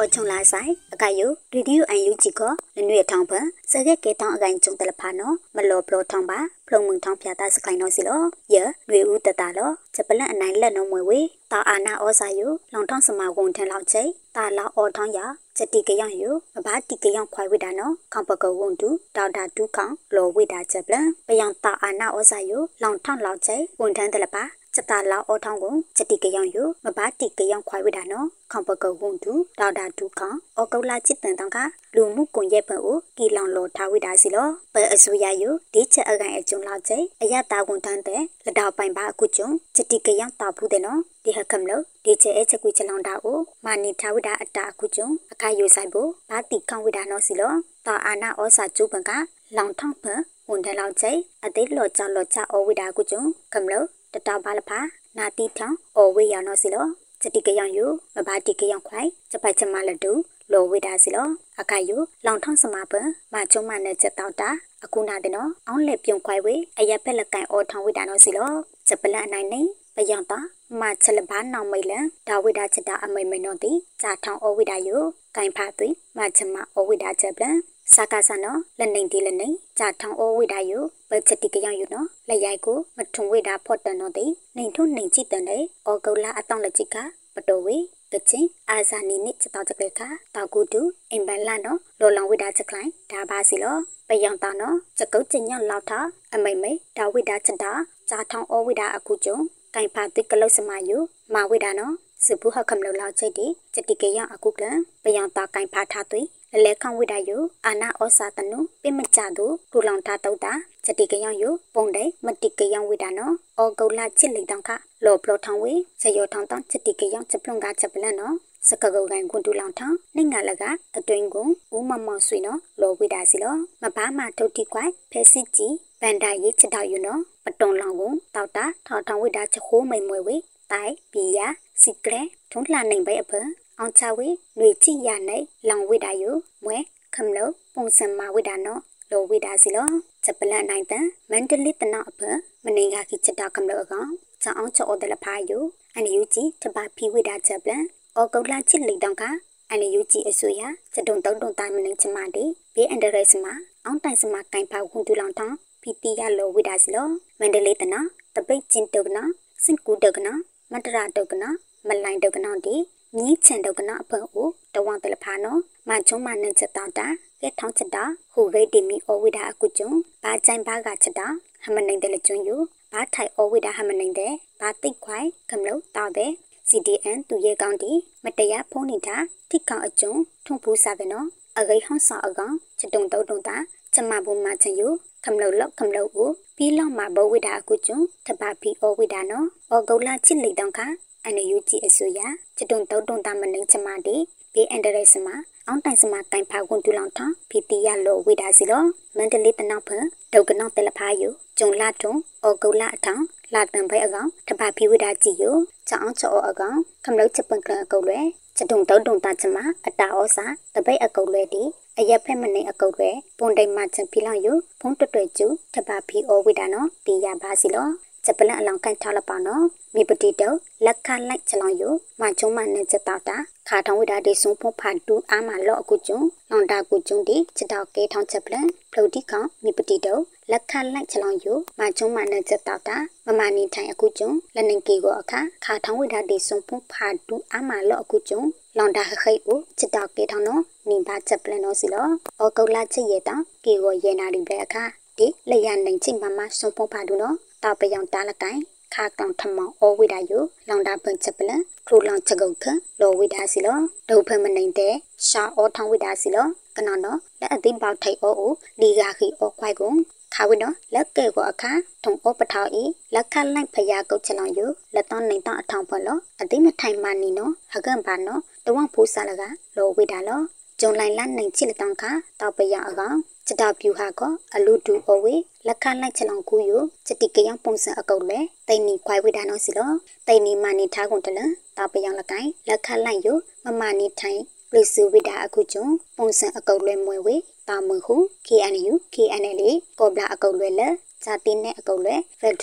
အော်ချုံလာဆိုင်အကယိုရီဒီယိုအန်ယူဂျီကောလနွေထောင်းပစကက်ကဲတောင်းအကိုင်ကျုံတလဖာနော်မလောပလောထောင်းပါဖလုံမုံထောင်းဖြာတာစခိုင်နော်စီလောယနွေဦးတတလောချက်ပလန့်အနိုင်လက်နော်မွေဝေတာအာနာဩစာယိုလောင်ထောင်းစမဝန်ထန်လောက်ချိတာလာအော်ထောင်းရချက်တီကရယိုမဘာတီကရခွိုင်ဝိတာနော်ခေါပကဝွန်တူဒေါက်တာဒူခေါလောဝိတာချက်ပလန့်ပယံတာအာနာဩစာယိုလောင်ထောင်းလောက်ချိဝန်ထန်တလပါ စတာလာအောထောင်းကိုချက်တီကယောင်ယမဘာတီကယောင်ခွိုင်ဝိတာနော်ခေါပကဝွန်တူဒေါက်တာဒူခေါအောကုလာချစ်တန်တောင်ကလူမှုကွန်ရက်ဘက်ကိုကီလောင်လောထားဝိတာစီလောပအဆူရယဒီချက်အကန်အကျုံလောက်ကျအရတာဝန်တန်းတဲ့လက်တော်ပိုင်ပါအခုကျုံချက်တီကယောင်တာဘူးတဲ့နော်ဒီဟကမ်လောဒီချက်အချက်ကူချလောင်တာကိုမာနီထားဝိတာအတာအခုကျုံအခါယူဆိုင်ဖို့ဘာတီခေါဝိတာနော်စီလောတာအာနာဩစာကျူပန်ကလောင်ထောင်းဖဝန်တယ်လောက်ကျအသေးလောချလောချအဝိတာအခုကျုံကမ်လော တတဘာလဖာနာတီထောင်အော်ဝေးရနော်စီလောစတိကယောင်ယမဘာတိကယောင်ခွိုင်စပိုက်ချမလတူလောဝေတာစီလောအခိုင်ယလောင်ထောင်းစမပမချုံမနဲ့ချက်တောက်တာအခုနာတဲ့နော်အောင်းလက်ပြုံခွိုင်ဝေအရက်ဖက်လက်ကန်အော်ထောင်းဝေတာနော်စီလောစပလန်နိုင်နေပယံတာမချက်လဘာနောင်မိလန်ဒါဝိဒါချက်တာအမိမနောတိဂျာထောင်းအောဝိဒါယကင်ဖာသွိမချက်မအောဝိဒါချက်ပလန် စကားစနောလက်နေတီလက်နေဂျာထောင်းအောဝိဒါယပချက်တိကယောင်ယနော်လက်ရိုက်ကိုမထုံဝိဒါဖော့တန်နော်တိနေထုံနေကြည့်တန်တဲ့အောကုလာအတောင်လက်ချစ်ကပတော်ဝေကချင်းအာဇာနီနစ်ချက်တော့ချက်ကလေးကတောက်ကူတူအင်ဘန်လာနော်လောလောင်ဝိဒါချက်ကလိုင်းဒါပါစီလောပယံတာနော်ချက်ကုတ်ချင်ညလောက်တာအမိမိဒါဝိဒါချက်တာဂျာထောင်းအောဝိဒါအခုကျုံကင်ဖာတိကလုတ်စမယုမာဝိဒါနော်စပုဟခမလောလောက်ချိတ်တီချက်တိကေယအခုကလပယံတာကင်ဖာထားသွေ လလဲခေါဝိဒါယုအာနာဩစာတနုပိမကြသူဒူလောင်ထားတုတ်တာချက်တိကေယယုပုံတဲ့မတိကေယဝိဒါနော်ဩဂုလာချစ်လိတောင်ခလောပလောထောင်းဝေဇယောထောင်းတောင်းချက်တိကေယချက်ပလွန်ကချက်ပလန်နော်စကကုတ်ကိုင်ကွန်တူလောင်ထောင်းနှငါလကအတွင်းကိုဦးမမောင်ဆွေနော်လောဝိဒါစီလောမဘာမထုတ်တိကွိုင်ဖဲစစ်ကြီးဗန်ဒါရေးချက်တော့ယူနော်ပတွန်လောင်ကိုတောက်တာထောင်းထောင်းဝိဒါချက်ခိုးမိန်မွေဝေတိုင်ပီယာစီကရဲထုံးလှနိုင်ပဲအဖ အောင်ချဝေຫນွေချိရနိုင်လောင်ဝိဒါယုမွဲခမလို့ပုံစံမဝိဒါနော်လောဝိဒါစီလောချက်ပလန်နိုင်တန်မန္တလေးတနောအဖမနေကခိချက်တာခမလို့အကောင်ချောင်းချောဒလဖာယုအန်ယူဂျီတပါဖီဝိဒါချက်ပလန်အောကုတ်လာချစ်လိတောင်ကအန်ယူဂျီအဆူရချက်တုံတုံတုံတိုင်းမနေချမတီဘေးအန်ဒရက်စမအောင်တိုင်စမကင်ဖာဝန်တူလောင်ထောင်းပီတီရလောဝိဒါစီလောမန္တလေးတနောတပိတ်ချင်းတုကနောစင်ကူတုကနောမတရတုကနောမလိုင်းတုကနောတီ မြီးချန်တုကနောအဖေအိုတဝံတလဖာနောမချုံမနချက်တောတာကဲထောင်းချက်တာဟူရိတီမီအဝိဒါအကုကျုံဘာကြိုင်ဘာကချက်တာဟမနိုင်တယ်လကျွန်းယူဘာထိုင်အဝိဒါဟမနိုင်တယ်ဘာတိတ်ခွိုင်ကမလို့တောက်တယ် CDN သူရဲကောင်းတီမတရားဖုံးနေတာထိကောင်အကျုံထုံဖူးစားပဲနော်အဂိဟောင်းဆောင်အကောင်ချက်တုံတုံတုံတာချမဘူးမချင်ယူခမလို့လောက်ခမလို့ကိုပြီးလောက်မှာဘဝိဒါအကုကျုံတပါဖီအဝိဒါနော်အောဂုလာချစ်လိတောင်ခ အန်ယူဂျီအဆူရချက်တုံတုံတုံတာမနေချမတီဘေးအန်ဒရက်စမှာအောင်တိုင်စမှာတိုင်ဖာကွန်တူလောင်ထဖီတီရလောဝိဒါစီလောမန္တလေးတနောက်ဖဒုတ်ကနောက်တလဖာယူကျုံလာထုံအောဂုလာအထောင်လာတန်ဘဲအကောင်တပါဖီဝိဒါကြည့်ယူချောင်းချောအကောင်ခမလို့ချက်ပန်ကလအကုတ်လွဲချက်တုံတုံတုံတာချမအတာဩစာတပိတ်အကုတ်လွဲတီအရက်ဖက်မနေအကုတ်လွဲပုံတိမ်မချင်ဖီလောင်ယူဖုံးတွတ်တွတ်ကျူတပါဖီဩဝိဒါနော်တီရပါစီလော ချက်ပလန်အလောင်ကန်ထားလပါနော်မိပတိတောလက်ခလိုက်ချလောင်ယမချုံမနဲ့ချက်တာတာခါထောင်းဝိဒါဒီဆုံဖုံဖာတူအာမလော့အခုကျုံလောင်တာကူကျုံဒီချက်တော့ကဲထောင်းချက်ပလန်ဖလုတ်တိကောင်မိပတိတောလက်ခလိုက်ချလောင်ယမချုံမနဲ့ချက်တာတာမမနီထိုင်အခုကျုံလက်နေကေကိုအခါခါထောင်းဝိဒါဒီဆုံဖုံဖာတူအာမလော့အခုကျုံလောင်တာခခိတ်ကိုချက်တော့ကဲထောင်းနော်နိဘာချက်ပလန်တော့စီလောအောကုတ်လာချက်ရတာကေကိုရေနာဒီပဲအခါဒီလက်ရနိုင်ချင်းမမဆုံဖုံဖာတူနော် တောက်ပယောင်တားလကိုင်ခါကောင်ထမောင်အဝိဒါယုလောင်တာပန်ချက်ပလန်ခရူလောင်ချက်ကုတ်ခလောဝိဒါစီလောဒုဖမနေတဲ့ရှာအောထောင်းဝိဒါစီလောကနောနော်လက်အသိပေါထိုက်အိုအိုလီဂါခီအောခွိုက်ကုံခါဝိနော်လက်ကဲကိုအခါထုံအောပထောက်ဤလက်ခလိုက်ဖယာကုတ်ချလောင်ယုလက်တော့နေတော့အထောင်ဖလောအသိမထိုင်မနီနော်ဟကန်ပါနော်တဝန့်ဖူးစားလကလောဝိဒါလော ဂျုံလိုက်လနိုင်ချစ်လက်တောင်ခါတောက်ပရအကောင်ချတာပြူဟာကအလူတူအဝေလက်ခလိုက်ချလောင်ကူယချတိကယံပုံစံအကုတ်လေတိန်နီခွိုင်ဝိဒါနောစီလောတိန်နီမာနီထားကုန်တလတောက်ပရလကိုင်လက်ခလိုက်ယမမနီထိုင်ပလစ်စုဝိဒါအခုကျုံပုံစံအကုတ်လွဲမွေဝေတာမဟု KNU KNL ကောဘလာအကုတ်လွဲလက်ဇာတင်နဲ့အကုတ်လွဲဖက်ဒ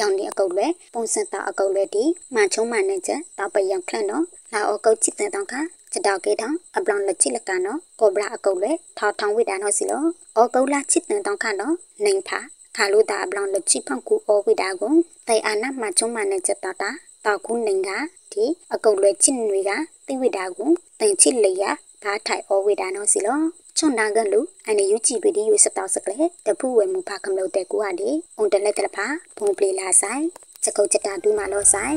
ရယ်ဝင်ရရောင်နေအကုတ်လဲပုံစံတာအကုတ်လဲဒီမချုံမနဲ့ချက်တောက်ပယောင်ခန့်တော့လာအကုတ်ချစ်တဲ့တောင်ခချတောက်ကေတောင်အပလောင်လက်ချစ်လကနော်ကောဘလာအကုတ်လဲထောက်ထောင်ဝိတာနော်စီလောအကုတ်လာချစ်တဲ့တောင်ခနော်နိုင်ဖာခါလို့တာအပလောင်လက်ချစ်ဖောက်ကူဩဝိတာကိုတိုင်အာနာမချုံမနဲ့ချက်တောက်တာတောက်ခုနိုင်ကဒီအကုတ်လွယ်ချစ်တွေကတိဝိတာကိုတန်ချစ်လေရဘာထိုင်ဩဝိတာနော်စီလော ချွန်နာကလူအန်ယူကြည့်ပြီးဒီယူစတောက်စကလေတပူဝဲမူဖာကမလို့တဲ့ကူဟာဒီအုံတလက်တလဖာဘုံပလီလာဆိုင်ချက်ကုတ်ချက်တာဒူးမာလို့ဆိုင်